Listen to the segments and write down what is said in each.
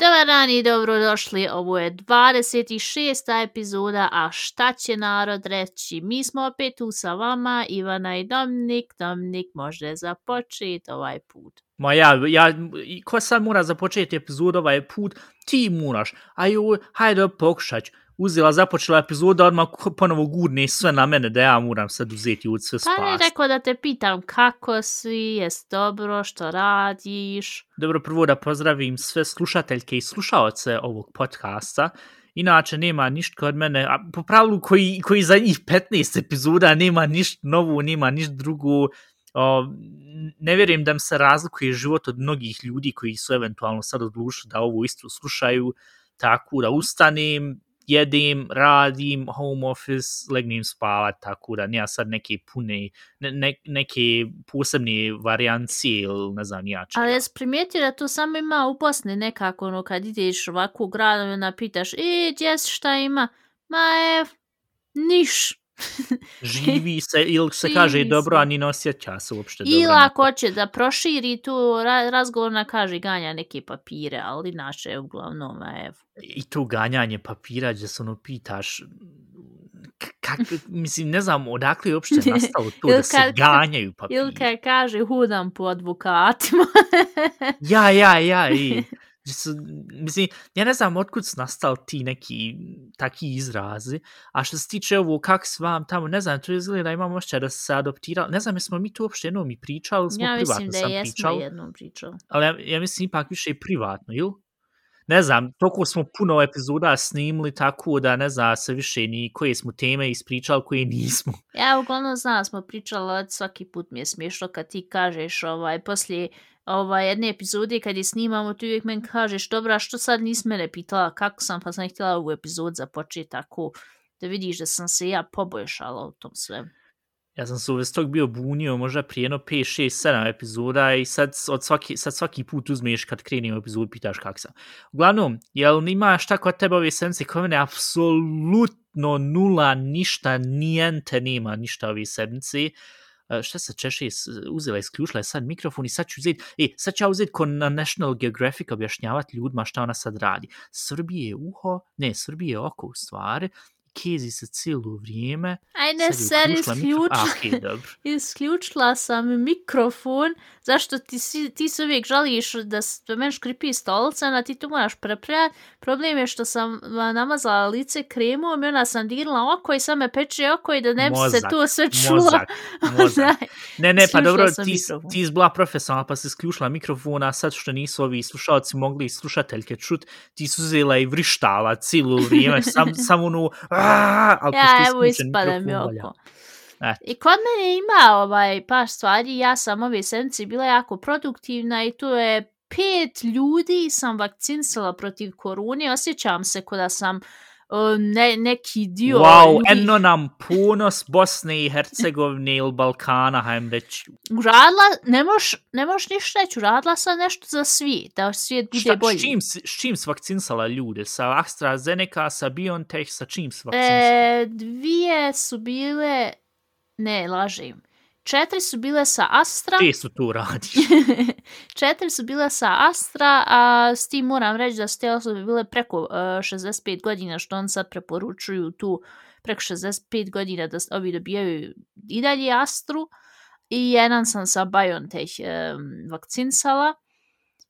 Dobar dan i dobrodošli, ovo je 26. epizoda, a šta će narod reći? Mi smo opet tu sa vama, Ivana i Dominik. Dominik može započeti ovaj put. Ma ja, ja, ko sad mora započeti epizod ovaj put? Ti moraš. A joj, hajde pokušać. Uzela, započela epizoda, odmah ponovo gurne sve na mene da ja moram sad uzeti od sve Pa ne spasti. rekao da te pitam kako si, jes dobro, što radiš? Dobro, prvo da pozdravim sve slušateljke i slušaoce ovog podcasta. Inače, nema ništa od mene, a po pravilu koji, koji za njih 15 epizoda nema ništa novu, nema ništa drugu. O, ne vjerujem da im se razlikuje život od mnogih ljudi koji su eventualno sad odlučili da ovu istru slušaju. Tako da ustanem, jedem, radim, home office, legnem spavat, tako da nija sad neke pune, ne, neke posebne varijancije ili ne znam ja čega. Ali jes primijetio da to samo ima u Bosni nekako, ono, kad ideš ovako u gradu, onda pitaš, e, gdje šta ima? Ma, ev, niš. živi se ili se kaže Živi dobro, se. a ni ne osjeća se uopšte dobro. Ili ako hoće da proširi tu ra razgovor na kaže ganja neke papire, ali inače uglavnom, ev. I to ganjanje papira gdje se ono pitaš kak, mislim, ne znam odakle je uopšte nastalo to da se ganjaju papiri. Ili kad kaže hudam po advokatima. Ja, ja, ja, i... su, mislim, ja ne znam otkud su nastali ti neki taki izrazi, a što se tiče ovo kak s vam tamo, ne znam, to izgleda imam ošće da se adoptirali, ne znam, jesmo mi tu uopšte jednom i pričali, smo ja privatno mislim da sam jesmo pričali. jednom pričali. ali ja, ja mislim ipak više i privatno, ili? Ne znam, toliko smo puno epizoda snimili tako da ne zna se više ni koje smo teme ispričali, koje nismo. Ja uglavnom znam smo pričali, ali svaki put mi je smiješno kad ti kažeš ovaj, poslije ovaj, jedne epizode kad je snimamo, ti uvijek meni kažeš, dobra, što sad nisi mene pitala kako sam, pa sam htjela ovu epizod započeti tako da vidiš da sam se ja poboljšala u tom svemu. Ja sam se uvijek tog bio bunio možda prije jedno 5, 6, 7 epizoda i sad, od svaki, sad svaki put uzmeš kad krenim u epizodu pitaš kak sam. Uglavnom, jel ima šta kod tebe ove sedmice koje mene apsolutno nula, ništa, nijente nema ništa ove sedmice. Uh, E, šta se češe, uzela, isključila je sad mikrofon i sad ću uzeti, e, sad ću ja uzeti ko na National Geographic objašnjavati ljudima šta ona sad radi. Srbije je uho, ne, Srbije je oko u stvari, kezi se cijelo vrijeme, Aj ser mikro- A, isključila, dobro. isključila sam mikrofon, zašto ti, si, ti se uvijek žališ da, s- da meni škripi stolica, a ti to moraš prepravljati. Problem je što sam a, namazala lice kremom i onda sam dirila oko i sad me peče oko i da ne bi se Mozak, to sve čulo. Mozak, mozak. Daj. Ne, ne, pa dobro, sam ti, mikrofon. ti si bila profesionalna pa si isključila mikrofon, a sad što nisu ovi slušalci mogli i slušateljke čut, ti su uzela i vrištala cijelo vrijeme, sam, sam ono, aaa, ali Ja, evo ispada mi oko. Eto. I kod mene ima ovaj par stvari, ja sam ove sedmice bila jako produktivna i to je pet ljudi sam vakcinisala protiv korone, osjećam se kod da sam uh, ne, neki dio Wow, ljudi eno nam ponos Bosne i Hercegovine ili Balkana, hajem reći. uradila, ne moš, ne moš ništa reći, uradila sam nešto za svijet, da svijet bude Šta, bolji. s, čim, s čim si vakcinisala ljude? Sa AstraZeneca, sa BioNTech, sa čim si vakcinisala? E, dvije su bile, ne, lažem, četiri su bile sa Astra, Gdje su tu radiš? Četiri su bile sa Astra, a s tim moram reći da su te osobe bile preko uh, 65 godina, što on sad preporučuju tu preko 65 godina da ovi dobijaju i dalje Astru. I jedan sam sa BioNTech um, vakcinsala.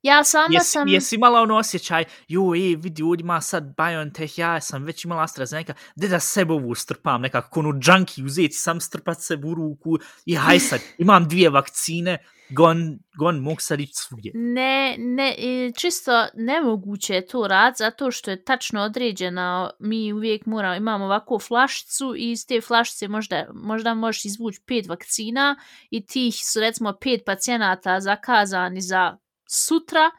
Ja sama Jesi, sam... jesi imala ono osjećaj, joj, e, vidi, ovdje ima sad BioNTech, ja sam već imala AstraZeneca, gdje da sebe ovu strpam, nekako ono junkie uzeti, sam strpat se u ruku i haj sad, imam dvije vakcine, gon, gon mogu sad ići svugdje. Ne, ne, čisto nemoguće je to rad zato što je tačno određena, mi uvijek moramo, imamo ovakvu flašicu i iz te flašice možda, možda možeš izvući pet vakcina i tih su recimo pet pacijenata zakazani za sutra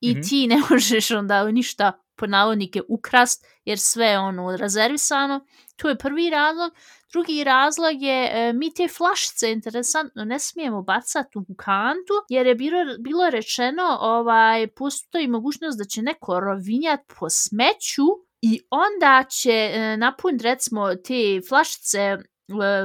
i Mhm. ti ne možeš onda ništa po navodnike ukrast jer sve je ono rezervisano. To je prvi razlog. Drugi razlog je, e, mi te flašice, interesantno, ne smijemo bacati u kantu, jer je bilo, bilo rečeno, ovaj, postoji mogućnost da će neko rovinjat po smeću i onda će e, napuniti recimo te flašice e,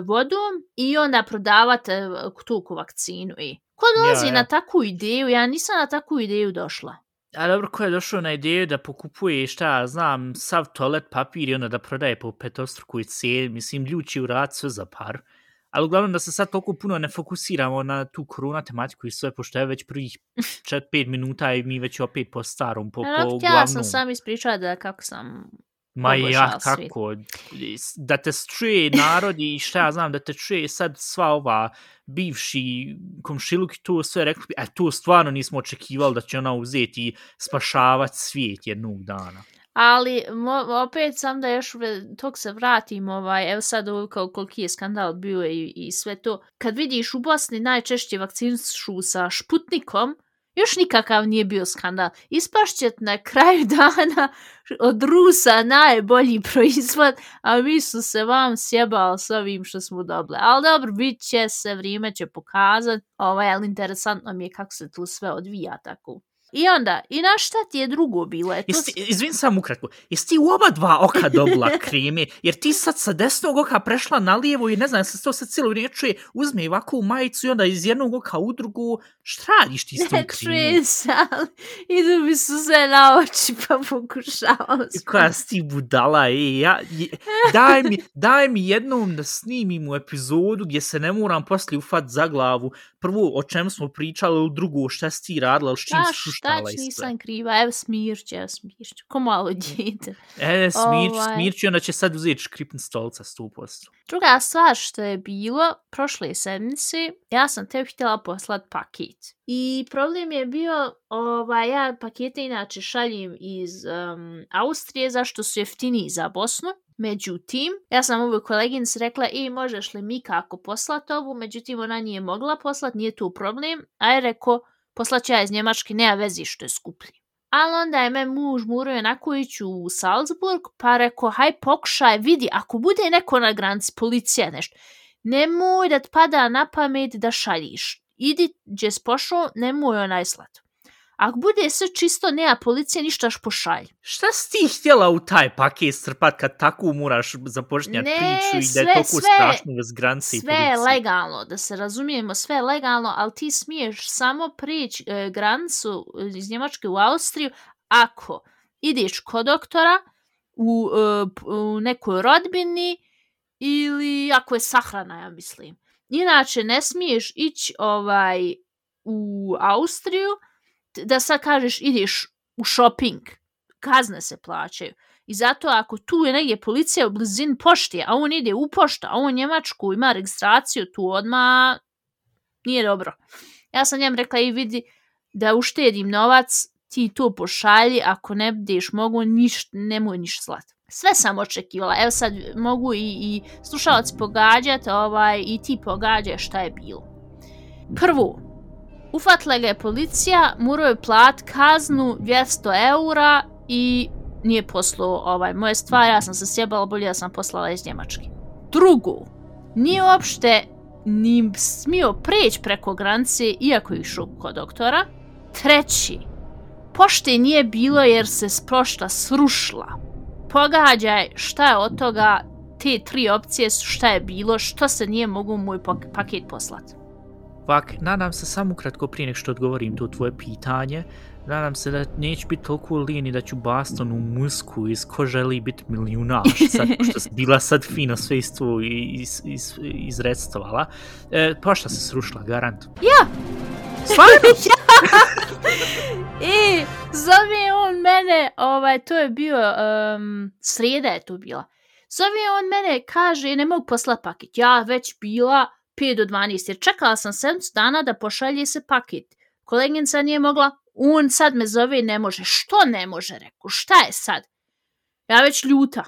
vodom i onda prodavati e, tu vakcinu. I ko dolazi Ja, ja. na takvu ideju? Ja nisam na takvu ideju došla. A dobro, ko je došao na ideju da pokupuje, šta ja znam, sav toalet papir i onda da prodaje po petostrukoj cijeli, mislim, ljuči u rad sve za par. Ali uglavnom da se sad toliko puno ne fokusiramo na tu korona tematiku i sve, pošto je već prvih 4-5 minuta i mi već opet po starom, po, Ja, po htjela sam glavnom. sam ispričala da kako sam... Ma ja, kako? Da te čuje narod i šta ja znam, da te čuje sad sva ova bivši komšiluk i to sve rekli, e to stvarno nismo očekivali da će ona uzeti i spašavati svijet jednog dana. Ali mo, opet sam da još tog se vratim, ovaj, evo sad ovo kao koliki je skandal bio i, i sve to. Kad vidiš u Bosni najčešće vakcinšu sa šputnikom, još nikakav nije bio skandal. Ispašćet na kraju dana od Rusa najbolji proizvod, a mi su se vam sjebali s ovim što smo dobili. Ali dobro, bit će se, vrijeme će pokazat, ovaj, ali interesantno mi je kako se tu sve odvija tako. I onda, i na šta ti je drugo bilo? E, to Jesi, izvin sam ukratko, jesi ti u oba dva oka dobila kreme? Jer ti sad sa desnog oka prešla na lijevo i ne znam, se to sad cijelo vrijeme čuje, uzme ovakvu majicu i onda iz jednog oka u drugu, šta radiš ti s tim Ne kremom? čuje se, ali idu mi su se na oči pa pokušavam Koja si ti budala, e, ja, je, daj, mi, daj mi jednom da snimim epizodu gdje se ne moram poslije ufat za glavu. Prvo, o čem smo pričali, drugo, šta si ti radila, s čim Šta, si šta šuštala ću, i sve. nisam kriva, evo smirće, evo smirće, ko malo djete. E, smirć, Ovaj. smirć i onda će sad uzeti škripn stolca 100%. Druga stvar što je bilo, prošle sedmice, ja sam te htjela poslat paket. I problem je bio, ovaj, ja pakete inače šaljem iz um, Austrije, zašto su jeftiniji za Bosnu. Međutim, ja sam ovoj koleginici rekla, i možeš li mi kako poslat ovu, međutim ona nije mogla poslat, nije tu problem, a je rekao, poslat ja iz Njemačke, nema vezi što je skuplji. Ali onda je me muž Muro Janaković u Salzburg, pa rekao, haj pokušaj, vidi, ako bude neko na granici, policija nešto, nemoj da ti pada na pamet da šaljiš. Idi gdje si pošao, nemoj onaj slat. Ako bude sve čisto, nema policije, ništaš pošalj. Šta si ti htjela u taj paket strpat kad tako moraš započnjati priču i da je toliko sve- strašno bez granice i Sve je legalno, da se razumijemo, sve je legalno, ali ti smiješ samo prijeći e, granicu iz Njemačke u Austriju ako ideš kod doktora u, e, u nekoj rodbini ili ako je sahrana, ja mislim. Inače, ne smiješ ići ovaj, u Austriju da sad kažeš ideš u shopping. Kazne se plaćaju. I zato ako tu je negdje policija u blizini pošte, a on ide u pošta, a on u Njemačku ima registraciju, tu odma nije dobro. Ja sam njem rekla i vidi da uštedim novac, ti to pošalji, ako ne budeš mogu, niš, nemoj niš slat. Sve sam očekivala. Evo sad mogu i, i slušalci pogađati, ovaj, i ti pogađaj šta je bilo. Prvo, Ufatla ga je policija, morao je plat kaznu 200 eura i nije poslao ovaj, moje stvari, ja sam se sjebala, bolje da sam poslala iz Njemačke. Drugo, nije uopšte ni smio preći preko granice, iako je išao kod doktora. Treći, pošte nije bilo jer se prošla srušla. Pogađaj šta je od toga, te tri opcije su šta je bilo, što se nije mogu moj paket poslati. Vak, nadam se samo ukratko prije nek što odgovorim to tvoje pitanje. Nadam se da neću biti toliko lijen i da ću baston u musku iz ko želi biti milijunaš, sad, što si bila sad fino sve isto iz, iz, izredstovala. E, pošta se srušila, garant. Ja! Stvarno? I zove on mene, ovaj, to je bio, um, srijeda je to bila. Zove on mene, kaže, ne mogu poslat paket. Ja već bila 5 do 12, jer čekala sam 7 dana da pošalje se paket. Koleginica nije mogla, on sad me zove, ne može. Što ne može, reku, šta je sad? Ja već ljuta.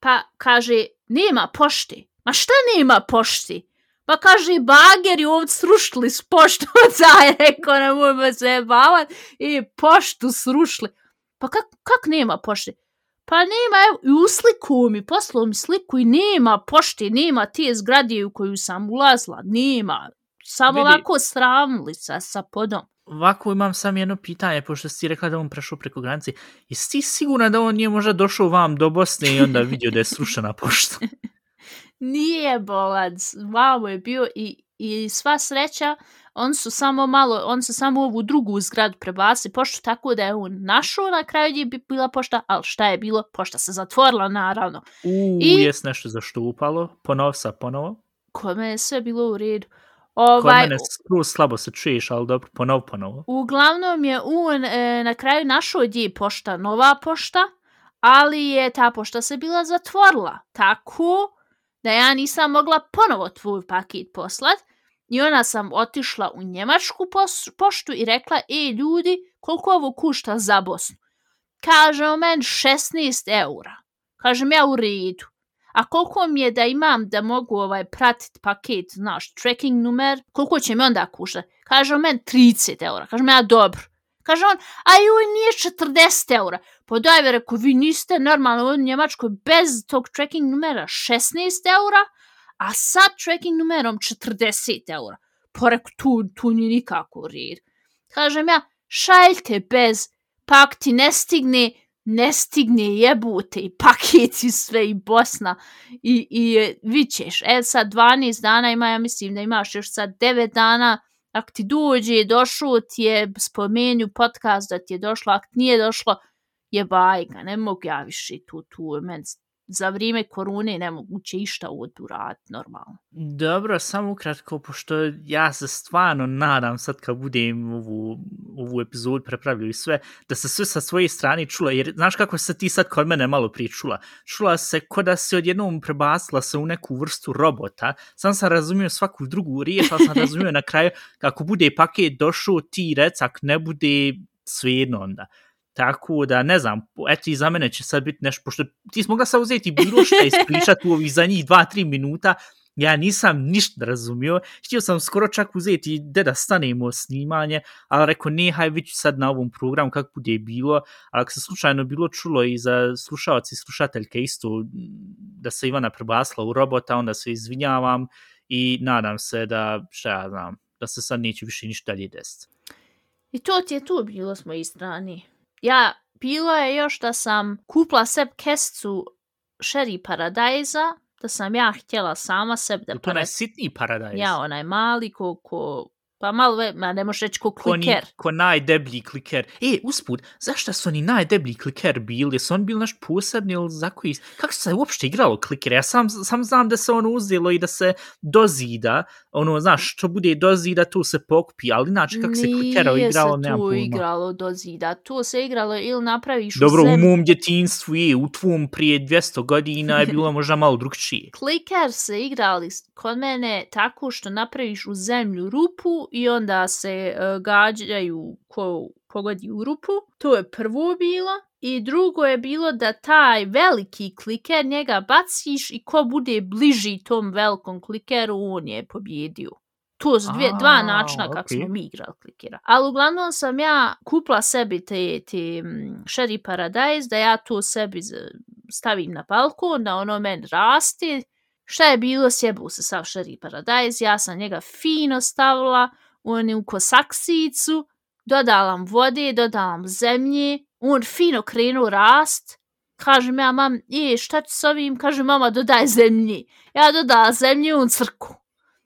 Pa kaže, nema pošti. Ma šta nema pošti? Pa kaže, bageri ovdje srušili s poštu, zaj rekao, nemojmo se bavat, i poštu srušili. Pa kak, kak nema pošte? Pa nema, evo, i usliku mi, poslao mi sliku i nema pošte, nema te zgrade u koju sam ulazila, nema. Samo Vidi. ovako sravnili sa, podom. ovako imam sam jedno pitanje, pošto si rekla da on prešao preko granice. Jesi ti sigurna da on nije možda došao vam do Bosne i onda vidio da je srušena pošta? Nije bolac, wow je bio i, i sva sreća, on su samo malo, on su samo ovu drugu zgradu prebacili poštu, tako da je on našao na kraju gdje bi bila pošta, ali šta je bilo? Pošta se zatvorila, naravno. U, I... jes nešto zaštupalo, ponov sa ponovo. Kod mene je sve bilo u redu. Ovaj, Kod mene skroz slabo se čuješ, ali dobro, ponov, ponovo. Uglavnom je on e, na kraju našao gdje je pošta, nova pošta, ali je ta pošta se bila zatvorila. Tako da ja nisam mogla ponovo tvoj paket poslat. I ona sam otišla u njemačku poštu i rekla, e ljudi, koliko ovo kušta za Bosnu? Kaže o men 16 eura. Kažem ja u redu. A koliko mi je da imam da mogu ovaj pratit paket, znaš, tracking numer, koliko će mi onda kušta? Kaže o men 30 eura. Kažem ja dobro. Kaže on, a joj nije 40 eura. Pa daj, reko, vi niste normalno u Njemačkoj bez tog tracking numera 16 eura, a sa tracking numerom 40 eura. Pa Porek, tu, tu nije nikako rir. Kažem ja, šaljte bez, pak ti ne stigne, ne stigne jebute i paketi sve i Bosna i, i vićeš. E sad 12 dana ima, ja mislim da imaš još sad 9 dana, ako ti dođe, došlo ti je, spomenju podcast da ti je došlo, ako nije došlo, je bajka, ne mogu ja više tu, tu, meni za vrijeme korune nemoguće išta uraditi normalno. Dobro, samo ukratko, pošto ja se stvarno nadam sad kad budem ovu, ovu epizodu prepravio i sve, da se sve sa svoje strane čula, jer znaš kako se ti sad kod mene malo prije čula? Čula se ko da se odjednom prebacila se u neku vrstu robota, sam sam razumio svaku drugu riječ, ali sam razumio na kraju kako bude paket došao ti recak ne bude svejedno onda. Tako da, ne znam, eto i za mene će sad biti nešto, pošto ti smo mogla sad uzeti bilo što ispričati u ovih zadnjih 2-3 minuta, ja nisam ništa razumio, htio sam skoro čak uzeti gde da stanemo snimanje, ali rekao ne, haj već sad na ovom programu kako bude bilo, ali ako se slučajno bilo čulo i za slušalci i slušateljke isto da se Ivana prebasla u robota, onda se izvinjavam i nadam se da, šta ja znam, da se sad neće više ništa dalje desiti. I to ti je tu bilo s moje strane. Ja, bilo je još da sam kupla seb kescu Sherry Paradise-a, da sam ja htjela sama sebe da... To je sitni Paradise. Ja, onaj mali ko, ko Pa malo, ve, ma ne možeš reći ko kliker. Ko, ni, ko najdeblji kliker. E, usput, zašto su oni najdeblji kliker bili? Su oni bili naš posebni ili za koji... Kako se uopšte igralo kliker? Ja sam, sam znam da se ono uzelo i da se dozida. Ono, znaš, što bude dozida, tu se pokupi. Ali inače, kako se klikerao igralo, nemam pojma. Nije se tu igralo dozida. Tu se igralo ili napraviš Dobro, u Dobro, u mom djetinstvu je, u tvom prije 200 godina je bilo možda malo drugčije. Kliker se igrali kod mene tako što napraviš u zemlju rupu i onda se uh, gađaju ko pogodi u rupu. To je prvo bilo. I drugo je bilo da taj veliki kliker njega baciš i ko bude bliži tom velikom klikeru, on je pobjedio. To su dvije, dva načina kako okay. smo mi igrali klikera. Ali uglavnom sam ja kupla sebi te, te um, Sherry Paradise, da ja to sebi stavim na balkon, da ono men raste. Šta je bilo, sjebu se sav Sherry Paradise, ja sam njega fino stavila, onu kosaksicu, dodala mu vode, dodala mu zemlje, on fino krenuo rast, kaže ja mam, je, šta ću s ovim, kaže mama, dodaj zemlje. Ja dodala zemlje, on crku.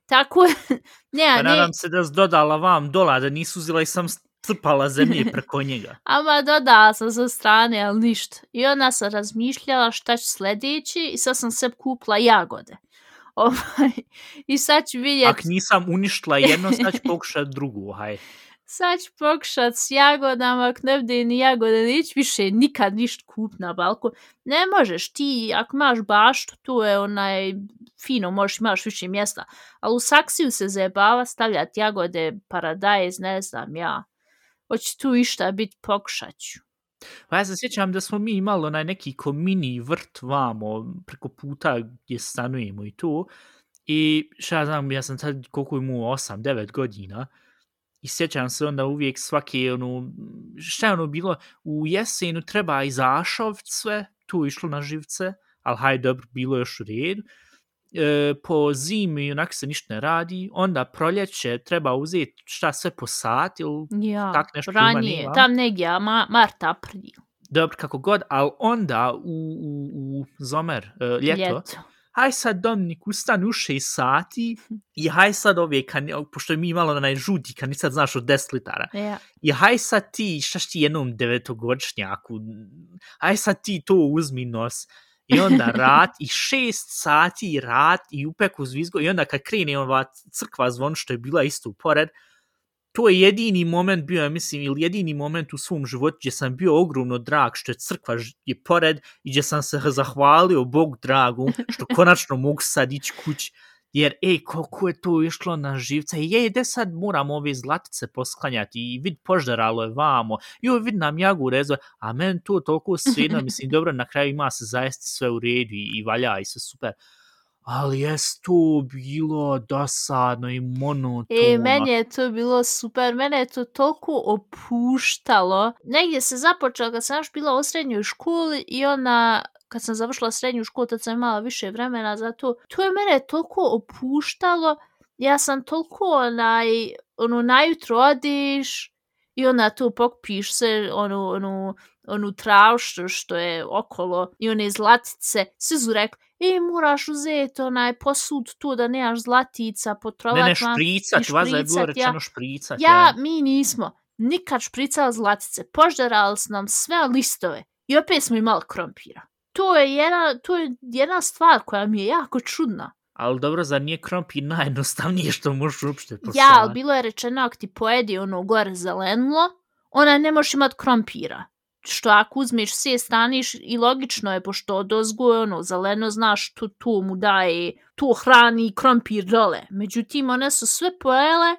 Tako je, ne, pa nadam se da dodala vam dola, da nisu uzela i sam crpala zemlje preko njega. Ama dodala sam sa strane, ali ništa. I ona sam razmišljala šta će sljedeći i sad sam se kupla jagode. Ovaj, I sad ću vidjeti... Ako nisam uništila jedno, sad ću pokušati drugu, haj. Sad ću pokušati s jagodama, ako ne bude ni jagode, neću više nikad ništa kup na balkon. Ne možeš ti, ako imaš baštu, tu je onaj fino, možeš imaš više mjesta. Ali u saksiju se zajebava stavljati jagode, paradajz, ne znam ja. Hoće tu išta biti, pokušat ću. Pa ja se sjećam da smo mi imali onaj neki ko mini vrt vamo preko puta gdje stanujemo i tu. I šta ja znam, ja sam tad koliko imao 8-9 godina. I sjećam se onda uvijek svake, ono, šta je ono bilo, u jesenu treba i sve, tu išlo na živce, ali hajde dobro, bilo još u redu e, po zimi onak se ništa ne radi, onda proljeće treba uzeti šta sve po sat ili Ja, tak nešto ima, ranije, nema. tam negdje, ma, mart, april, dobro kako god, ali onda u, u, u zomer, e, ljeto, ljeto. haj sad Dominik ustani u 6 sati i haj sad ove, kan, pošto mi imalo onaj žuti kanicad, znaš, od 10 litara. Ja. I haj sad ti, šta ti jednom devetogodišnjaku, haj sad ti to uzmi nos. I onda rat, i šest sati rat, i upeku zvizgo, i onda kad krene ova crkva zvon, što je bila isto pored, to je jedini moment bio, ja mislim, ili jedini moment u svom životu gdje sam bio ogromno drag što je crkva je pored i gdje sam se zahvalio Bog dragu što konačno mogu sad ići kući. Jer, ej, koliko je to išlo na živce. Je, gde sad moramo ove zlatice posklanjati i vid požderalo je vamo. Jo, vid nam jagu rezo. A men to toliko sredno, mislim, dobro, na kraju ima se zaista sve u redu i, i valja i sve super. Ali jes to bilo dosadno i monotono. E, meni je to bilo super, mene je to toliko opuštalo. Negdje se započelo kad sam još bila u srednjoj školi i ona, kad sam završila srednju školu, tad sam imala više vremena za to. To je mene toliko opuštalo, ja sam toliko onaj, ono, najutro odiš i onda tu pokupiš se, onu, onu, onu travšu što je okolo i one zlatice, svi su rekli, e, moraš uzeti onaj posud tu da nemaš zlatica, potrovat Ne, ne, van." špricat, i vaza je bilo špricat, ja. rečeno špricat. Ja, mi nismo nikad špricali zlatice. Požderali su nam sve listove i opet smo imali krompira. To je jedna, to je jedna stvar koja mi je jako čudna. Ali dobro, zar nije krompir najjednostavnije što možeš uopšte posaditi? Ja, ali bilo je rečeno ako ti pojedi ono gore zelenilo, ona ne možeš imat krompira. Što ako uzmeš sve staniš i logično je, pošto dozgo je ono zeleno, znaš, tu, tu mu daje, tu hrani krompir dole. Međutim, one su sve pojele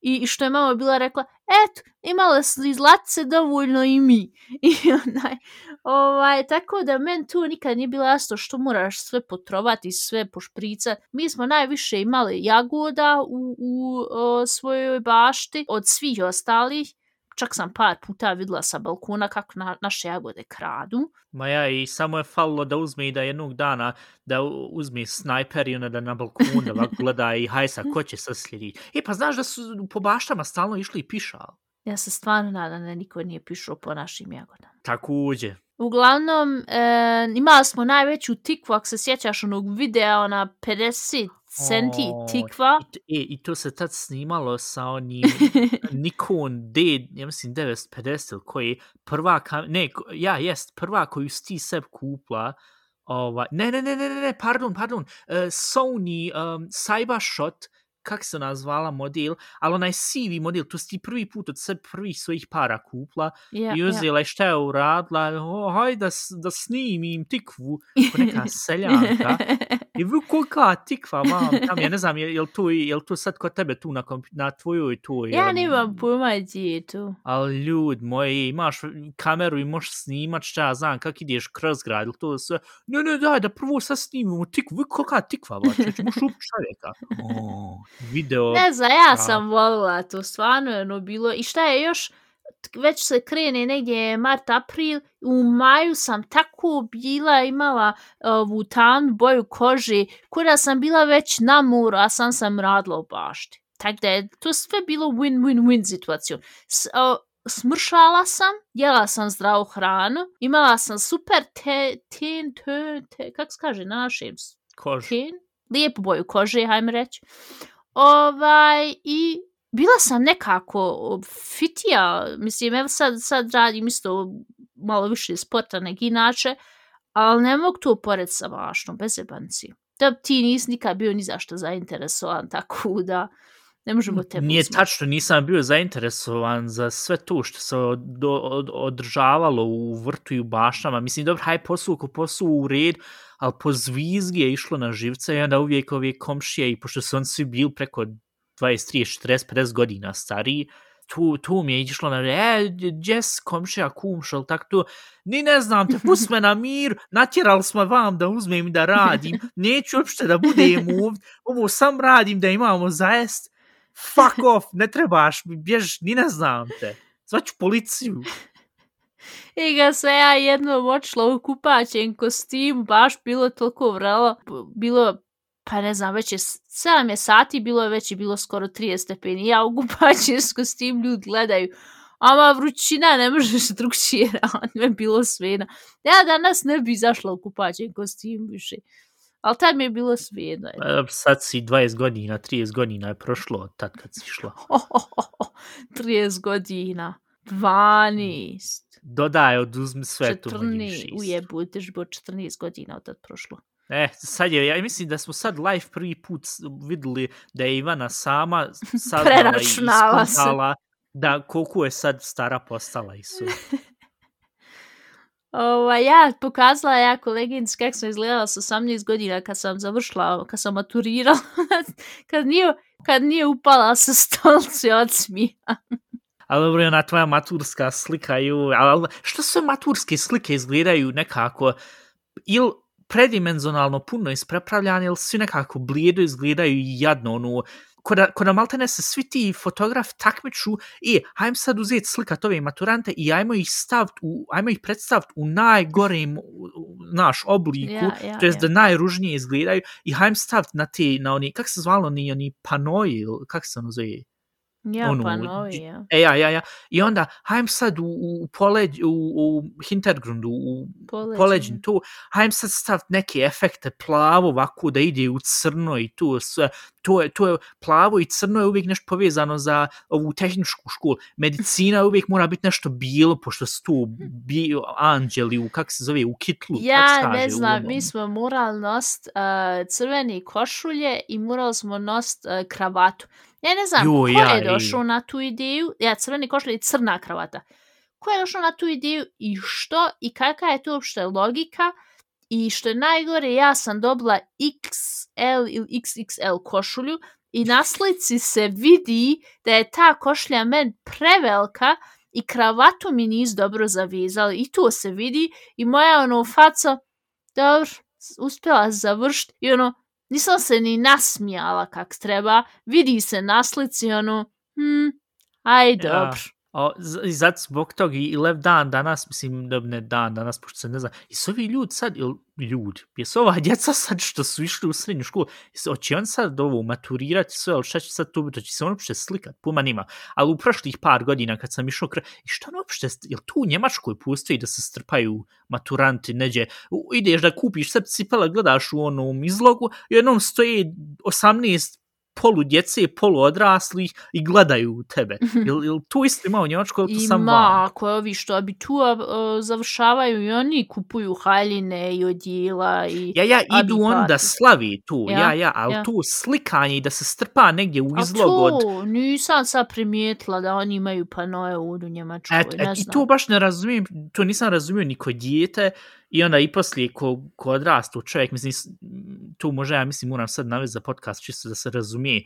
i, i što je mama bila rekla, eto, imale su i zlatice dovoljno i mi. I onaj, ovaj, tako da men tu nikad nije bilo jasno što moraš sve potrovati, sve pošprica. Mi smo najviše imali jagoda u, u o, svojoj bašti od svih ostalih. Čak sam par puta videla sa balkona kako na, naše jagode kradu. Ma ja, i samo je falilo da uzme i da jednog dana da uzme snajper i onda da na balkonu da gleda i hajsa, ko će sad slijedi. E, pa znaš da su po baštama stalno išli i pišali. Ja se stvarno nadam da niko nije pišao po našim jagodama. Takođe. Uglavnom, e, imali smo najveću tikvu, ako se sjećaš onog videa, ona 50 centi O, tikva. I, e, I to se tad snimalo sa onim Nikon D, ja mislim 950 ili koji prva, kam, ne, ja, jest, prva koju si ti seb kupla, ovaj, ne, ne, ne, ne, ne, ne, pardon, pardon, uh, Sony um, Cybershot, kak se ona zvala model, ali onaj sivi model, to si ti prvi put od sebe prvih svojih para kupla Ja, i uzela je šta je uradila, o, hajde da, da snimim tikvu, ko neka seljanka. I vi kolika tikva, mam, tam, ja ne znam, je, je, li to, je li to sad kod tebe tu na, na tvojoj tu? ja jel- nemam pojma gdje je to. Ali ljud moji, imaš kameru i možeš snimat šta ja znam, kak ideš kroz grad, ili to sve. Ne, ne, daj, da prvo sad snimimo tikvu, vi kolika tikva, bačeć, možeš upiti čovjeka. O, video. Ne znam, ja sam volila to, stvarno je ono bilo. I šta je još, već se krene negdje mart, april, u maju sam tako bila, imala ovu tamnu boju kože, kuda sam bila već na moru, a sam sam radila u bašti. Tako da je to sve bilo win-win-win situacijom. S, o, smršala sam, jela sam zdravu hranu, imala sam super te, ten, te, te, kako se kaže na našem Kož. ten, lijepu boju kože, hajme reći. Ovaj, i bila sam nekako fitija, mislim, evo sad, sad radim isto malo više sporta nego inače, ali ne mogu to pored sa vašnom, bez jebanci. Da ti nisi nikad bio ni zašto zainteresovan, tako da ne možemo te Nije tačno, nisam bio zainteresovan za sve to što se od, od, održavalo u vrtu i u baštama. Mislim, dobro, haj poslu ko poslu u red, ali po zvizgi je išlo na živce i onda uvijek ove komšije, i pošto su oni svi bili preko 20, 30, 40, 50 godina stariji, tu, tu mi je išlo na e, džes, komšija, kumša, ili tako to, ni ne znam te, pust me na mir, natjerali smo vam da uzmem i da radim, neću uopšte da budem ovdje, ovo sam radim da imamo zaest, fuck off, ne trebaš bjež, ni ne znam te, zvaću policiju. I ga se ja jednom očila u kupaćem kostimu, baš bilo toliko vrelo, bilo pa ne znam, već je 7 je sati, bilo je već je bilo skoro 30 stepeni. Ja u kupaćinsku s tim ljudi gledaju, ama vrućina, ne možeš drugčije raditi, me bilo svena. Ja danas ne bi zašla u kupaćen kostim više. Ali tad mi je bilo svejedno. E, Sad si 20 godina, 30 godina je prošlo od tad kad si išla. 30 godina. 12. Dodaj, oduzmi sve tu 14. Ujebu, tež bo 14 godina od tad prošlo. E, sad je, ja mislim da smo sad live prvi put videli da je Ivana sama i Preračunala se. da koliko je sad stara postala i su. Ova, ja pokazala ja koleginic kako sam izgledala sa 18 godina kad sam završila, kad sam maturirala, kad nije, kad nije upala sa stolci od smija. Ali dobro, ona tvoja maturska slika, ju, ali što sve maturske slike izgledaju nekako, ili predimenzionalno puno isprepravljane, ili svi nekako blijedo izgledaju jadno, ono, ko da, ko da maltene se svi ti fotografi takmiču, i hajmo sad uzeti slikat ove maturante i ajmo ih staviti, u, ajmo ih predstaviti u najgorem naš obliku, Ja, ja, to jest ja. da najružnije izgledaju, i hajmo staviti na te, na oni, kak se zvalo, ni oni panoji, kak se ono zove? Ja, Ono, pa novi, ja. E, ja, ja, ja. I onda, hajmo sad u, u, poleđ, u, u Hintergrundu, u Poleđin. poleđin tu, hajmo sad staviti neke efekte plavo ovako da ide u crno i tu sve. To je, to je plavo i crno je uvijek nešto povezano za ovu tehničku školu. Medicina uvijek mora biti nešto bilo, pošto su tu bio anđeli u, kak se zove, u kitlu. Ja kaže, ne znam, mi smo morali nost uh, crveni košulje i morali smo nost uh, kravatu. Ja ne znam, Jo, ko ja, je i- došao na tu ideju, ja crveni košulje i crna kravata. Ko je došao na tu ideju i što i kakva je to uopšte logika i što je najgore, ja sam dobila XL ili XXL košulju i na slici se vidi da je ta košlja meni prevelika i kravatu mi nisu dobro zavezali i to se vidi i moja ono faca, dobro, uspjela završiti. I ono, nisam se ni nasmijala kak treba, vidi se na slici ono, hm, aj Ja. O, i zato zbog toga i lev dan danas, mislim, ne dan danas, pošto se ne zna, i su ovi ljudi sad, ili ljudi, jesu ova djeca sad što su išli u srednju školu, jesu, hoće on sad ovo maturirati sve, ali šta će sad to biti, hoće se on uopšte slikat, puma nima. Ali u prošlih par godina kad sam išao kre, i šta on uopšte, jel tu u Njemačkoj postoji da se strpaju maturanti, neđe, ideš da kupiš sve cipele, gledaš u onom izlogu, i jednom stoji 18 polu djece, polu odraslih i gledaju tebe. Jel, jel to isto ima u Njemačkoj, ili to sam Ima, van? ako je ovi što abitua uh, završavaju i oni kupuju haljine i odjela i... Ja, ja, idu Abi on da party. slavi tu, ja, Ja, ja, ali ja. tu slikanje i da se strpa negdje u A izlog od... to, nisam sad primijetila da oni imaju panoje u Njemačkoj, Et, ne et, I znam. to baš ne razumijem, to nisam razumio ni kod dijete i onda i poslije ko, ko odrastu čovjek, mislim, tu može, ja mislim moram sad navesti za podcast čisto da se razumije, e,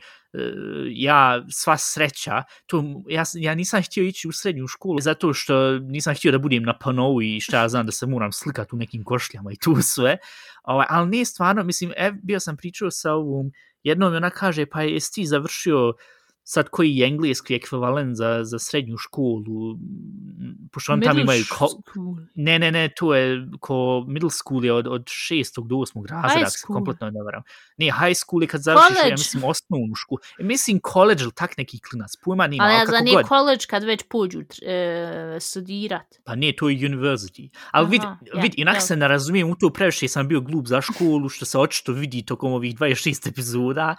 ja sva sreća, tu, ja, ja nisam htio ići u srednju školu zato što nisam htio da budem na panovu i šta ja znam da se moram slikati u nekim košljama i tu sve, ovaj, ali ne stvarno, mislim, ev, bio sam pričao sa ovom, jednom i ona kaže, pa jesi ti završio sad koji je engleski ekvivalent za, za srednju školu, pošto on tamo imaju, ko, ne, ne, ne, to je ko middle school je od, od šestog do osmog razreda, se kompletno ne varam. Ne, high school je kad završiš, ja College. mislim, osnovnu školu. E, mislim, college ili tak neki klinac, pojma nima, Ali ali ja za kako god. college kad već pođu e, studirat. Pa ne, to je university. Ali vid, ja, vid, inak ja. se ne razumijem, u to previše sam bio glup za školu, što se očito vidi tokom ovih 26 epizoda.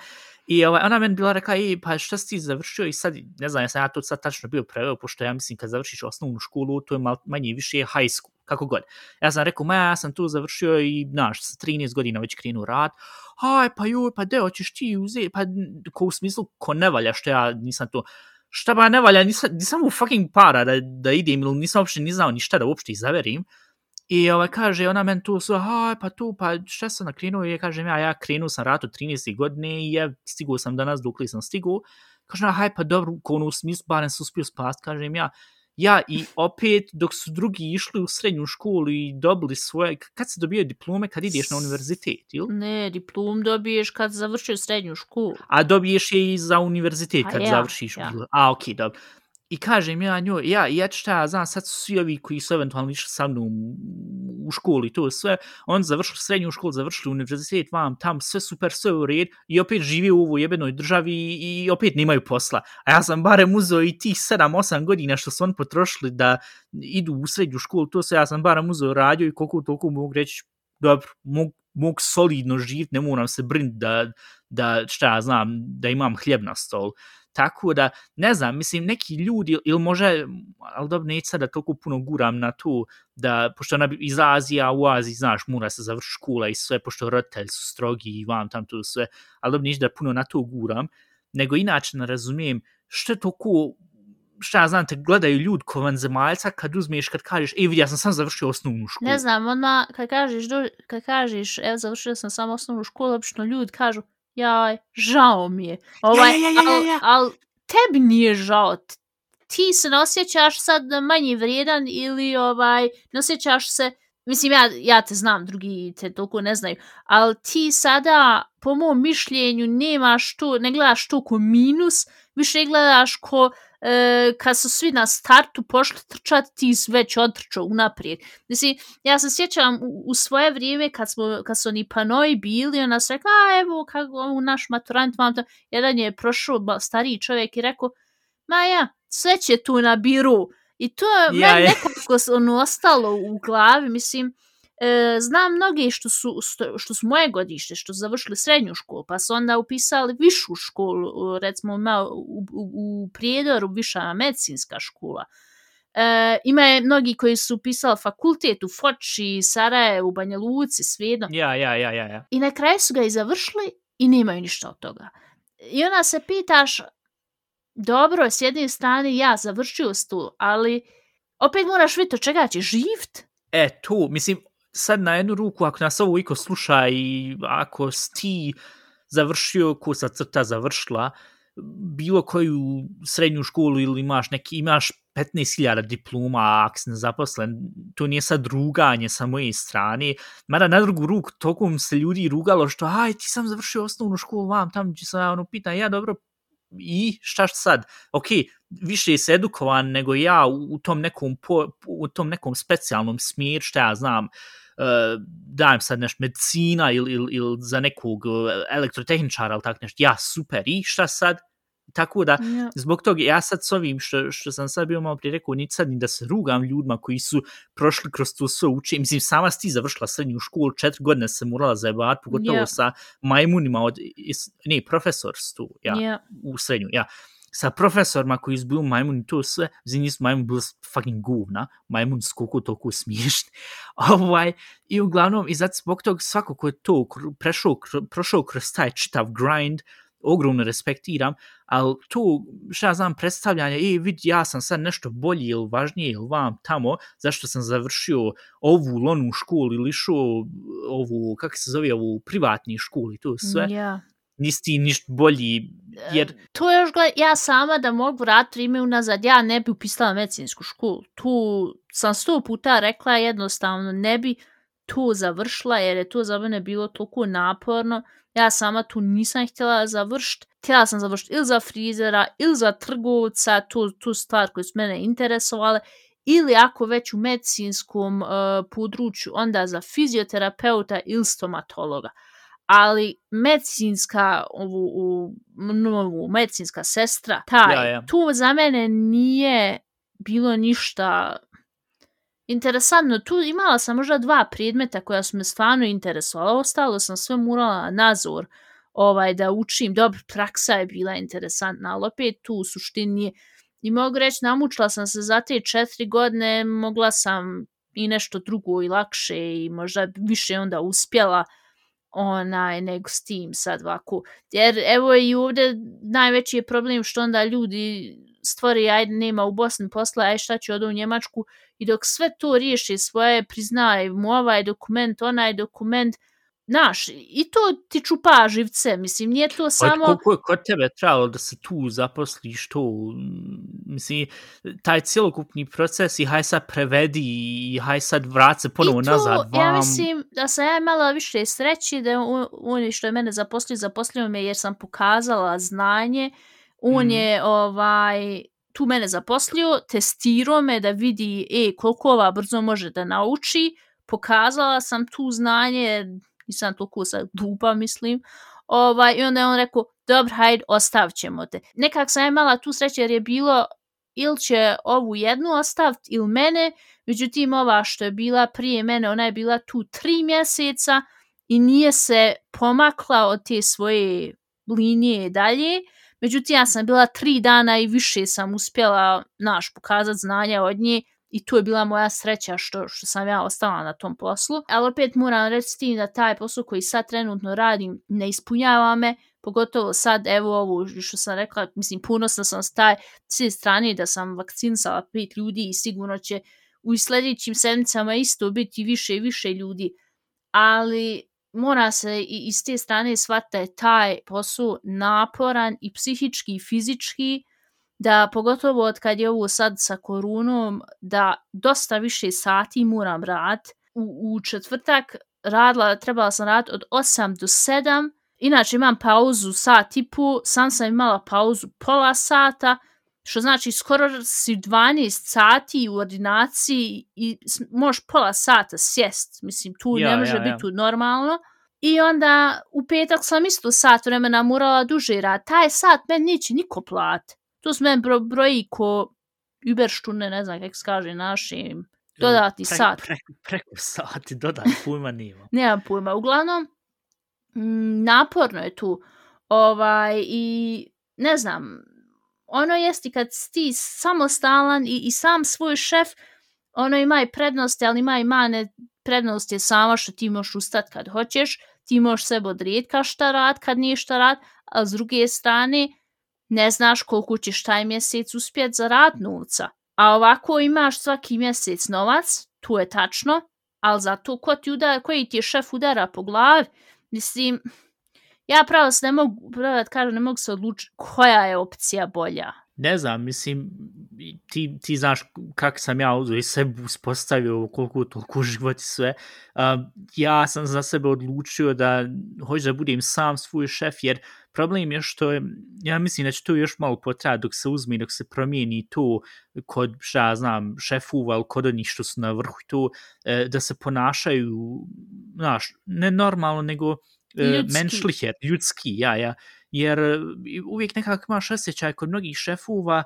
I ovaj, ona meni bila rekla, i pa šta si ti završio i sad, ne znam, ja sam ja to sad tačno bio preveo, pošto ja mislim kad završiš osnovnu školu, to je mal, manje više high school, kako god. Ja sam rekao, ma ja sam tu završio i, znaš, sa 13 godina već krenu rad, aj, pa joj, pa deo, ćeš ti uzeti, pa ko u smislu, ko ne valja, što ja nisam to, šta ba ne valja, nisam, nisam u fucking para da, da idem, ili nisam uopšte ni znao ni šta da uopšte izaverim. I ovaj, kaže, ona meni tu su, aha, pa tu, pa šta sam nakrenuo? I ja kažem, ja, ja krenuo sam rat od 13. godine i ja stigu sam danas dok li sam stigu. Kaže, aha, pa dobro, ko ono u smislu, barem se uspio spast, kažem ja. Ja i opet, dok su drugi išli u srednju školu i dobili svoje, kad se dobijaju diplome, kad ideš na univerzitet, ili? Ne, diplom dobiješ kad završiš srednju školu. A dobiješ je i za univerzitet A kad ja, završiš. ja. A, okej, dobro. I kažem ja njoj, ja, ja šta ja znam, sad su svi ovi koji su eventualno išli sa mnom u školi, to sve, on završili srednju školu, završili univerzitet, vam tam, sve super, sve u red, i opet žive u ovoj jebenoj državi i, i opet nemaju posla. A ja sam barem uzeo i tih 7-8 godina što su oni potrošili da idu u srednju školu, to sve ja sam barem uzeo radio i koliko toliko mogu reći, dobro, mogu mogu solidno živjeti, ne moram se brinuti da, da, šta ja znam, da imam hljeb na stol. Tako da, ne znam, mislim, neki ljudi, ili može, ali dobro, neću sada toliko puno guram na to, da, pošto ona iz Azija, u Aziji, znaš, mora se završi škola i sve, pošto roditelji su strogi i vam tam to sve, ali dobro, neću da puno na to guram, nego inače ne razumijem što je toliko šta ja znam, te gledaju ljudi ko vanzemaljca kad uzmeš, kad kažeš, ej vidi, ja sam sam završio osnovnu školu. Ne znam, odmah, kad kažeš, kad kažeš, evo, završio sam samo osnovnu školu, obično ljudi kažu, jaj, žao mi je. Ovaj, ja, ja, ja, ja, ja. Al, al tebi nije žao. Ti se ne osjećaš sad manje vrijedan ili ovaj, ne osjećaš se, mislim, ja, ja te znam, drugi te toliko ne znaju, ali ti sada, po mom mišljenju, nemaš to, ne gledaš to ko minus, više gledaš ko, e, kad su svi na startu pošli trčati, ti si već otrčao unaprijed. Mislim, ja se sjećam u, u svoje vrijeme kad, smo, kad su oni panoji bili, ona se rekla, a evo, kako u naš maturant vam to, jedan je prošao stariji čovjek i rekao, ma ja, sve će tu na biru. I to je ja, meni nekako ono ostalo u glavi, mislim, e, znam mnogi što su, što su moje godište, što su završili srednju školu, pa su onda upisali višu školu, recimo ima u, u, u Prijedoru viša medicinska škola. E, ima je mnogi koji su upisali fakultet u Foči, Saraje, u Banja Luci, svijedno. Ja, ja, ja, ja, ja. I na kraju su ga i završili i nemaju ništa od toga. I onda se pitaš, dobro, s jedne strane ja završio stu, ali opet moraš vidjeti od čega će živt. E, tu, mislim, sad na jednu ruku, ako nas ovo iko sluša i ako ti završio kursa crta završila, bilo koju srednju školu ili imaš neki, imaš 15.000 diploma, ako si nezaposlen, to nije sad ruganje sa moje strane, mada na drugu ruku tokom se ljudi rugalo što, aj, ti sam završio osnovnu školu, vam, tam će se ono pitan, ja dobro, i šta sad? Ok, više se edukovan nego ja u, u tom nekom po, u tom nekom specijalnom smjeru, šta ja znam, uh, dajem sad nešto medicina ili, ili, ili za nekog e, elektrotehničara ili tako nešto, ja super, i šta sad? Tako da, yeah. zbog toga, ja sad s ovim što, što sam sad bio malo prije rekao, ni sad ni da se rugam ljudima koji su prošli kroz to sve uče, mislim, sama si ti završila srednju školu, četiri godine se morala zajebat, pogotovo yeah. sa majmunima od, ne, profesor tu, ja, yeah. u srednju, ja sa profesorima koji su bili majmuni, to sve, za njih su majmuni bili fucking govna, majmuni su koliko toliko smiješni. ovaj, I uglavnom, i zato zbog toga svako ko je to prešao, prošao kroz taj čitav grind, ogromno respektiram, ali to, šta znam, predstavljanje, e, vidi, ja sam sad nešto bolji ili važnije ili vam tamo, zašto sam završio ovu lonu školu ili išao ovu, kako se zove, ovu privatni školu i to sve. Yeah nisi ti ništa bolji, jer... To je još gled, ja sama da mogu vratiti ime unazad, ja ne bi upisala medicinsku školu. Tu sam sto puta rekla jednostavno, ne bi tu završila, jer je to za mene bilo toliko naporno. Ja sama tu nisam htjela završiti. Htjela sam završiti ili za frizera, ili za trgovca, tu, tu stvar koje su mene interesovale, ili ako već u medicinskom uh, području, onda za fizioterapeuta ili stomatologa ali medicinska ovu, u, novu medicinska sestra, taj, ja, ja. tu za mene nije bilo ništa interesantno. Tu imala sam možda dva predmeta koja su me stvarno interesovala, ostalo sam sve murala nazor ovaj, da učim, dobro, praksa je bila interesantna, ali opet tu u suštini i mogu reći, namučila sam se za te četiri godine, mogla sam i nešto drugo i lakše i možda više onda uspjela onaj, nego s tim sad ovako. Jer evo i ovdje najveći je problem što onda ljudi stvori, ajde, nema u Bosni posla, aj šta će odu u Njemačku i dok sve to riješi svoje, priznaje mu ovaj dokument, onaj dokument, Naš, i to ti čupa živce, mislim, nije to samo... Koliko je kod tebe trebalo da se tu zaposliš to, mislim, taj cijelokupni proces i haj sad prevedi i haj sad vrat se ponovo nazad vam. ja mislim da sam ja imala više sreći da on što je mene zaposlio, zaposlio me jer sam pokazala znanje, on mm. je ovaj tu mene zaposlio, testirao me da vidi e, koliko ova brzo može da nauči, pokazala sam tu znanje, nisam toliko sad dupa, mislim, ovaj, i onda je on rekao, dobro, hajde, ostavit ćemo te. Nekak sam imala tu sreće jer je bilo ili će ovu jednu ostaviti ili mene, međutim ova što je bila prije mene, ona je bila tu tri mjeseca i nije se pomakla od te svoje linije dalje, međutim ja sam bila tri dana i više sam uspjela naš pokazati znanja od nje i to je bila moja sreća što, što sam ja ostala na tom poslu. Ali opet moram reći tim da taj posao koji sad trenutno radim ne ispunjava me, pogotovo sad, evo ovo što sam rekla, mislim, punosna sam s taj sve strane da sam vakcinsala pet ljudi i sigurno će u sljedećim sedmicama isto biti više i više ljudi, ali mora se i iz te strane shvatiti je taj posao naporan i psihički i fizički, da pogotovo od kad je ovo sad sa korunom, da dosta više sati moram rad. U, u četvrtak radila, trebala sam rad od 8 do 7, inače imam pauzu sat i pol, sam sam imala pauzu pola sata, što znači skoro si 12 sati u ordinaciji i možeš pola sata sjest, mislim tu ja, ne može ja, biti ja. normalno. I onda u petak sam isto sat vremena morala duže rad. Taj sat meni neće niko plat. To su meni bro, broji ko Uberštune, ne znam kako se kaže našim, dodati pre, sat. Preko, preko sati, dodati pojma nima. Nemam pojma. Uglavnom, m, naporno je tu. Ovaj, I ne znam, ono jesti kad ti samostalan i, i sam svoj šef, ono ima i prednosti, ali ima i mane prednost je sama što ti možeš ustati kad hoćeš, ti možeš sebe odrijeti kad šta rad, kad nije šta rad, a s druge strane ne znaš koliko ćeš taj mjesec uspjet za rad novca. A ovako imaš svaki mjesec novac, tu je tačno, ali zato ko ti udara, koji ti je šef udara po glavi, mislim, ja pravo se ne mogu, pravo da kažem, ne mogu se odlučiti koja je opcija bolja ne znam, mislim, ti, ti znaš kak sam ja uzeo i sebi uspostavio koliko toliko život i sve. Uh, ja sam za sebe odlučio da hoću da budem sam svoj šef, jer problem je što je, ja mislim da će to još malo potrati dok se uzme, dok se promijeni to kod, šta ja znam, šefuva ili kod onih što su na vrhu to, e, da se ponašaju, znaš, ne normalno, nego e, menšlihet, ljudski, ja, ja jer e, uvijek nekako imaš osjećaj kod mnogih šefova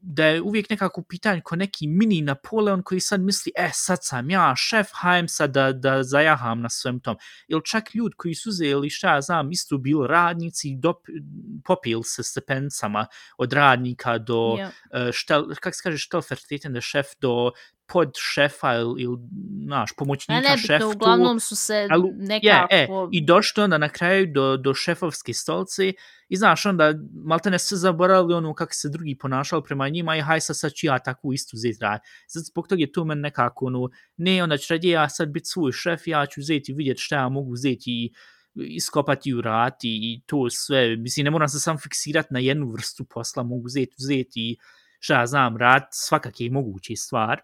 da je uvijek nekako pitanje ko neki mini Napoleon koji sad misli, e sad sam ja šef, hajem sad da, da zajaham na svem tom. Ili čak ljud koji su uzeli, šta ja znam, isto bili radnici i popili se stepencama od radnika do, yeah. štel, kak se kaže, štelferteten šef, do pod šefa ili, ili naš, pomoćnika ne, šef. Ne, uglavnom su se ali, nekako... Je, e, I došlo onda na kraju do, do šefovske stolce i znaš, onda malte ne se zaboravili ono kako se drugi ponašali prema njima i haj sad sad ću ja tako istu zeti rad. Sad zbog toga je to men nekako ono, ne, onda ću radi ja sad biti svoj šef, ja ću zeti vidjeti šta ja mogu zeti i iskopati u rati i to sve. Mislim, ne moram se sam fiksirati na jednu vrstu posla, mogu zeti, zeti i šta ja znam, rad svakak je mogući stvar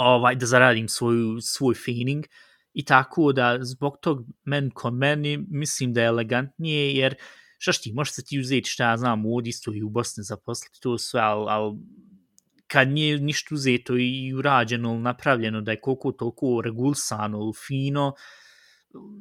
ovaj, da zaradim svoju, svoj feeling i tako da zbog tog men ko meni mislim da je elegantnije jer šta šti, možeš se ti uzeti šta ja znam u isto i u Bosni zaposliti to sve, ali al, kad nije ništa uzeto i urađeno ili napravljeno da je koliko toliko regulsano ili fino,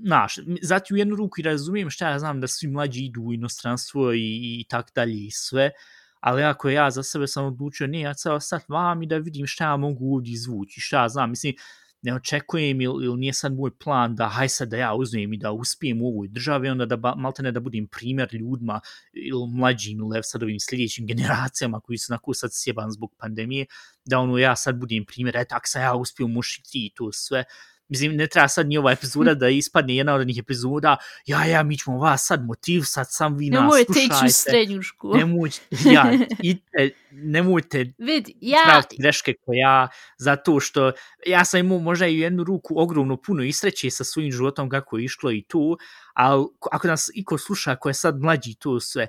znaš, zato u jednu ruku i razumijem šta ja znam da svi mlađi idu u inostranstvo i, i tak dalje i sve, ali ako ja za sebe sam odlučio, ne, ja ceo sad vam i da vidim šta ja mogu ovdje izvući, šta ja znam, mislim, ne očekujem ili, ili nije sad moj plan da haj sad da ja uzmem i da uspijem u ovoj državi, onda da ba, malte ne da budem primjer ljudima ili mlađim ili sad ovim sljedećim generacijama koji su onako sad sjeban zbog pandemije, da ono ja sad budem primjer, e tak sam ja uspio mušiti i to sve, mislim, ne treba sad ni ova epizoda da ispadne jedna od njih epizoda, ja, ja, mi ćemo vas sad motiv, sad sam vi nas slušajte. Nemojte ići u srednju školu. Nemojte, ja, ite, nemojte Vid, ja... greške ko ja, zato što ja sam imao možda i jednu ruku ogromno puno isreće sa svojim životom kako je išlo i tu, ali ako nas iko sluša ko je sad mlađi to sve,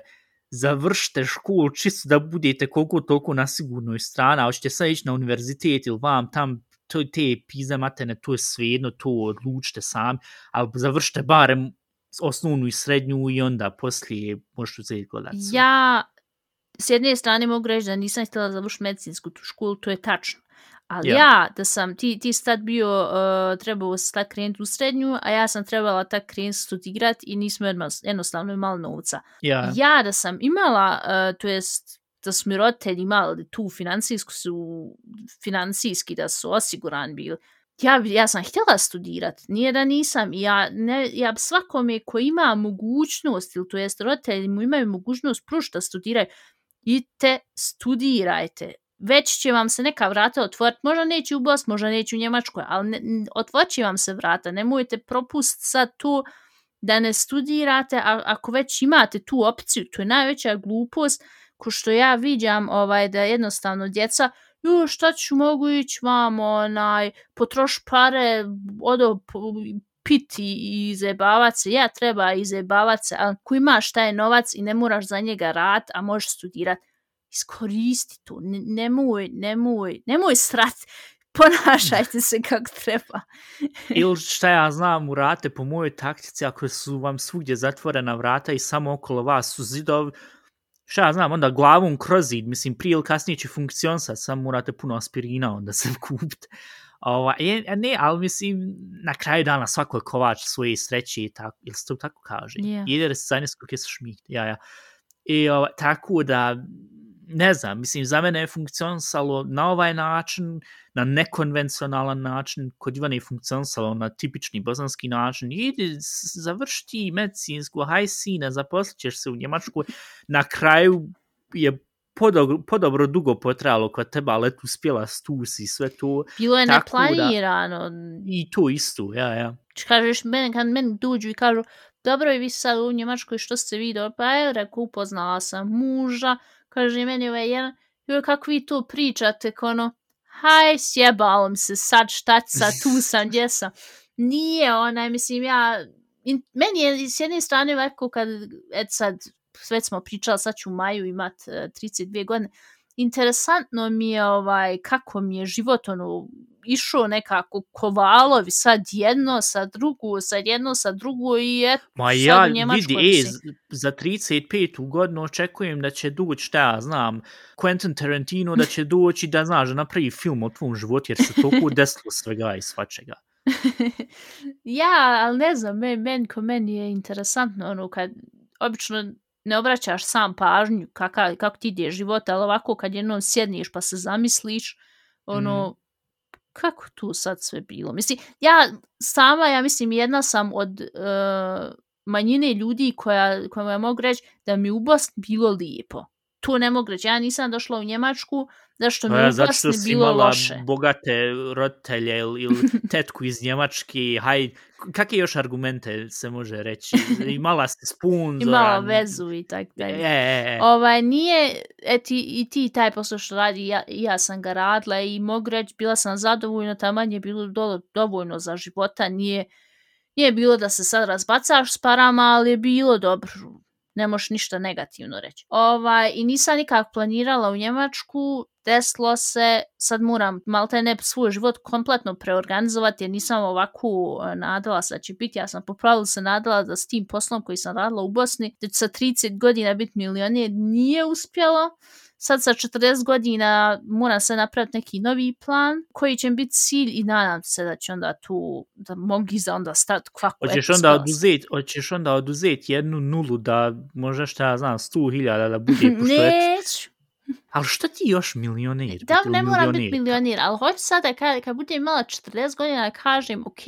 završite školu čisto da budete koliko toliko na sigurnoj strani, a hoćete sad ići na univerzitet ili vam tam to, te pizze matene, to je svejedno, to odlučite sam, ali završite barem osnovnu i srednju i onda poslije možete uzeti gledati. Ja s jedne strane mogu reći da nisam htjela završiti medicinsku tu školu, to je tačno. Ali Ja. ja, da sam, ti, ti si tad bio, uh, trebao si tad krenuti u srednju, a ja sam trebala tad krenuti studirat i nismo jedno, jednostavno imali novca. Ja. Ja da sam imala, uh, to jest da su mi roditelji imali tu financijsku su, financijski da su osiguran bili, ja, ja sam htjela studirat, nije da nisam, ja, ne, ja svakome ko ima mogućnost, ili to jest roditelji mu imaju mogućnost pružiti da studiraju, idite, studirajte. Već će vam se neka vrata otvoriti, možda neće u Bosnu, možda neće u Njemačkoj, ali ne, otvorit će vam se vrata, nemojte propustiti sad to da ne studirate, a ako već imate tu opciju, to je najveća glupost, ko što ja viđam ovaj, da jednostavno djeca, ju šta ću, mogu ići vam, onaj, potroš pare, odo piti i izebavat se, ja treba izebavat se, ali ko imaš taj novac i ne moraš za njega rad, a možeš studirat, iskoristi to, N nemoj, nemoj, nemoj srat, ponašajte se kako treba. Ili šta ja znam, urate po mojoj taktici, ako su vam svugdje zatvorena vrata i samo okolo vas su zidovi, šta ja znam, onda glavom kroz zid, mislim, prije ili kasnije će funkcionisati, samo morate puno aspirina onda se kupiti. Ova, je, ne, ali mislim, na kraju dana svako je kovač svoje sreće i tako, ili se to tako kaže? Ja. Jeder ist seines Glückes Schmied, ja, ja. I ova, tako da, ne znam, mislim, za mene je funkcionisalo na ovaj način, na nekonvencionalan način, kod Ivana je funkcionisalo na tipični bosanski način, idi, s- završi medicinsku, haj sine, zaposlit ćeš se u Njemačku, na kraju je podobro, podobro dugo potrajalo kod teba, ali eto uspjela stusi sve to Bilo je Tako da- neplanirano, i to isto, ja, ja. Č- kažeš, meni, kad meni dođu i kažu, dobro je vi sad u Njemačkoj, što ste vi dobro? Pa je, rekao, upoznala sam muža, kaže meni ovaj jedan, joj, kako vi to pričate, ko ono, haj, sjebalo mi se sad, šta sa, sad, tu sam, gdje sam. Nije onaj, mislim, ja, in, meni je s jedne strane ovako kad, et sad, već smo pričali, sad ću u maju imat e, uh, 32 godine, interesantno mi je ovaj kako mi je život ono išao nekako kovalovi sad jedno sa drugo sad jedno sa drugo i et, Ma sad ja, u Njemačkoj, vidi, e, za 35. godinu očekujem da će doći, šta ja znam, Quentin Tarantino da će doći da, znaš, da napravi film o tvom životu, jer se toliko desilo svega i svačega. ja, ali ne znam, men, men, ko meni je interesantno, ono, kad obično ne obraćaš sam pažnju kaka, kako ti ide život, ali ovako kad jednom sjedniš pa se zamisliš, ono, Mhm kako tu sad sve bilo? Mislim, ja sama, ja mislim, jedna sam od uh, manjine ljudi koja, koja mogu reći da mi u Bosni bilo lijepo. To ne mogu reći. Ja nisam došla u Njemačku zašto mi Pa ja, u zato bilo loše. bogate roditelje ili, tetku iz Njemačke, haj, kakve još argumente se može reći? Imala si sponzora. Imala vezu i tako E, dalje. e, e. Ovaj, nije, eti, i ti taj posao što radi, ja, ja sam ga radila i mogu reći, bila sam zadovoljna, taman je bilo do, dovoljno za života, nije, nije bilo da se sad razbacaš s parama, ali je bilo dobro, ne možeš ništa negativno reći. Ovaj, I nisam nikak planirala u Njemačku, desilo se, sad moram malte ne svoj život kompletno preorganizovati, jer nisam ovako e, nadala se da će biti, ja sam popravila se nadala da s tim poslom koji sam radila u Bosni, da ću sa 30 godina biti milioner, nije uspjelo. Sad sa 40 godina moram se napraviti neki novi plan koji će biti cilj i nadam se da će onda tu, da mogu iza onda stati kvako. Hoćeš onda oduzeti, hoćeš onda oduzeti jednu nulu da možda šta ja znam 100.000 da bude pošto Neću. ali što ti još milioner? Da, ne ili moram biti milionir, ali hoću sada kad, kad budem imala 40 godina da kažem, ok,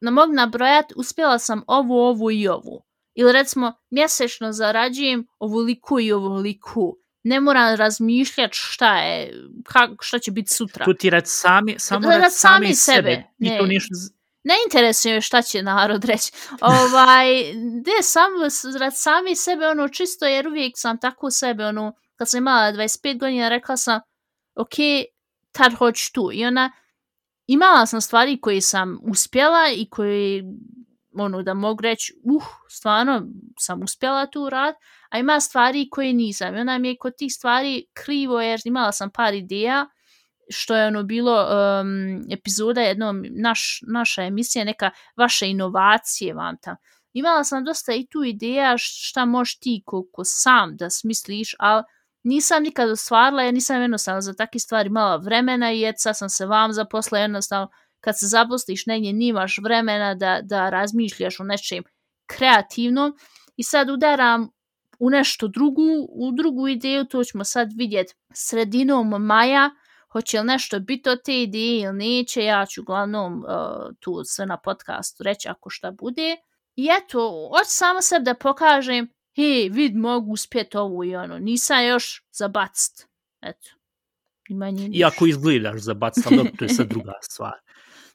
da mogu nabrojat, uspjela sam ovo, ovo i ovo. Ili recimo, mjesečno zarađujem ovoliko i ovoliko. Ne moram razmišljati šta je, kak, šta će biti sutra. To ti rad sami, samo Rad rad sami sami sebe, sebe. Ne. to niš... z- ne interesuje šta će narod reći. ovaj, ne, samo rad sami sebe, ono, čisto jer uvijek sam tako sebe, ono, kad sam imala 25 godina, rekla sam, ok, tad hoću tu. I ona, imala sam stvari koje sam uspjela i koje, ono, da mogu reći, uh, stvarno sam uspjela tu rad, a ima stvari koje nisam. I ona mi je kod tih stvari krivo, jer imala sam par ideja, što je ono bilo um, epizoda jednom, naš, naša emisija, neka vaše inovacije vam tam. Imala sam dosta i tu ideja šta možeš ti koliko sam da smisliš, ali nisam nikad ostvarila, ja nisam jednostavno za takve stvari imala vremena i eto sad sam se vam zaposla jednostavno kad se zaposliš negdje nimaš vremena da, da razmišljaš o nečem kreativnom i sad udaram u nešto drugu, u drugu ideju, to ćemo sad vidjeti sredinom maja, hoće li nešto biti od te ideje ili neće, ja ću uglavnom uh, tu sve na podcastu reći ako šta bude. I eto, hoću samo sebi da pokažem, hej, vid, mogu uspjeti ovo i ono, nisam još za bacit. Eto. Ima Iako izgledaš za bacit, ali to je sad druga stvar.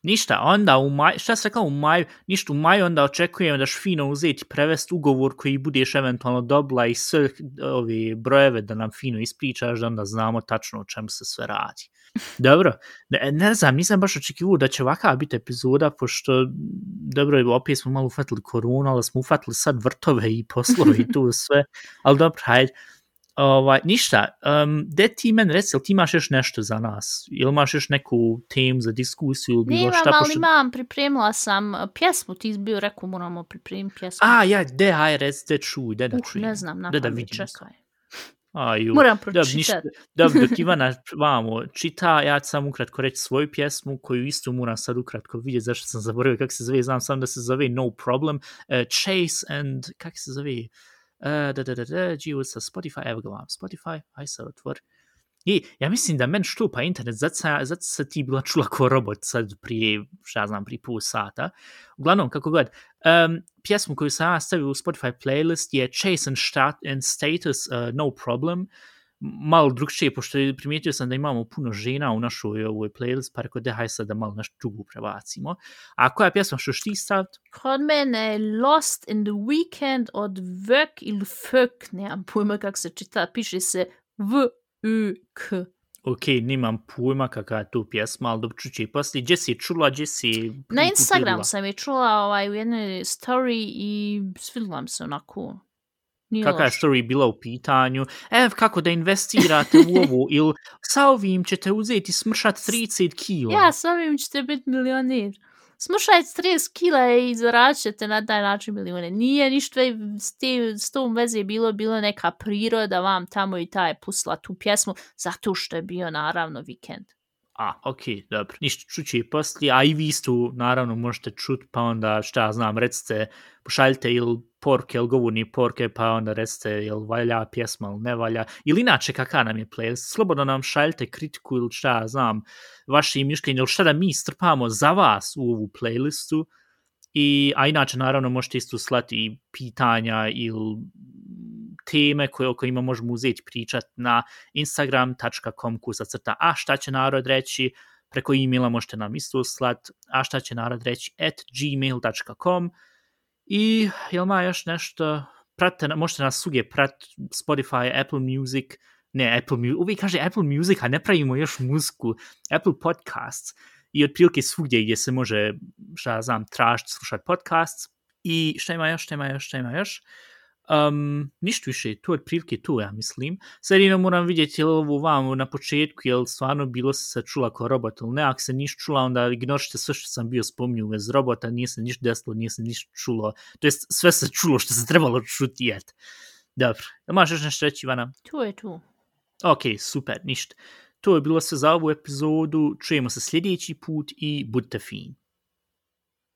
Ništa, onda u maju, šta se kao u maju, ništa u maju onda očekujem da fino uzeti prevest ugovor koji budeš eventualno dobila i sve ovi brojeve da nam fino ispričaš da onda znamo tačno o čemu se sve radi. Dobro, ne, ne znam, nisam baš očekivao da će ovakva biti epizoda, pošto, dobro, opet smo malo ufatili koronu, ali smo ufatili sad vrtove i poslove i tu sve, ali dobro, hajde, Ovaj, ništa, um, de ti men reci, ti imaš još nešto za nas? Ili imaš još neku temu za diskusiju? Ili bilo šta, ali pošto... imam, pripremila sam uh, pjesmu, ti bio rekao moramo pripremiti pjesmu. A, ja, de, aj, reci, de čuj, de da čuj. Uh, ne znam, na da vidim. čekaj. Aju, Moram pročitati. Da, dok Ivana vamo čita, ja ću sam ukratko reći svoju pjesmu, koju isto moram sad ukratko vidjeti, zašto sam zaboravio kako se zove, znam sam da se zove No Problem, uh, Chase and, kako se zove, Uh, E, da, da, da, da, Gio sa Spotify, evo ga vam, Spotify, aj se otvor. I ja mislim da men štupa internet, zato sa, zato ti bila čula ko robot sad prije, šta znam, prije pol sata. Uglavnom, kako god, um, pjesmu koju sam ja stavio u Spotify playlist je Chase and, Stat and Status uh, No Problem. Uh, malo drugčije, pošto primijetio sam da imamo puno žena u našoj ovoj playlist, pa rekao, dehaj sad da malo naš drugu prebacimo. A koja pjesma što ti stavit? Kod mene Lost in the Weekend od Vök ili Fök, nemam pojma kako se čita, piše se V-U-K. Ok, nimam pojma kakva je tu pjesma, ali dobro čuće i poslije. Gdje si je čula, gdje si Na Instagram sam je čula ovaj, u jednoj story i svidila se onako Nije kakva je story bila u pitanju, ev kako da investirate u ovo, ili sa ovim ćete uzeti smršat 30 kila. Ja, sa ovim ćete biti milionir. Smršajte 30 kila i zaraćete na taj način milijone. Nije ništa s, te, s tom veze bilo, bilo neka priroda vam tamo i ta je pusla tu pjesmu, zato što je bio naravno vikend. A, ok, dobro. Ništa čuću i poslije, a i vi isto naravno možete čut, pa onda šta znam, recite, pošaljite ili porke, ili govorni porke, pa onda recite ili valja pjesma ili ne valja, ili inače kakav nam je playlist, slobodno nam šaljite kritiku ili šta znam, vaše mišljenje, ili šta da mi strpamo za vas u ovu playlistu, I, a inače, naravno, možete isto slati i pitanja ili teme koje o kojima možemo uzeti pričat na instagram.com kusa crta a šta će narod reći? Preko e-maila možete nam isto slat a šta će narod reći? At gmail.com i jel ma još nešto? Pratite, možete nas suge prat Spotify, Apple Music. Ne Apple Music, uvijek kaže Apple Music a ne pravimo još muziku Apple Podcasts. I otprilike svugdje gdje se može šta znam tražiti slušati podcast i šta ima još, šta ima još, šta ima još? Um, ništa više, to je prilike tu, ja mislim. Sad jedino moram vidjeti je li ovo vam na početku, je li stvarno bilo se čula kao robot ili ne, ako se ništa čula, onda ignorite sve što sam bio spominio u vez robota, nije se ništa desilo, nije se ništa čulo, to jest sve se čulo što se trebalo čuti, jet. Dobro, da možeš još nešto reći, Ivana? Tu je tu. Ok, super, ništa. To je bilo sve za ovu epizodu, čujemo se sljedeći put i budite fini.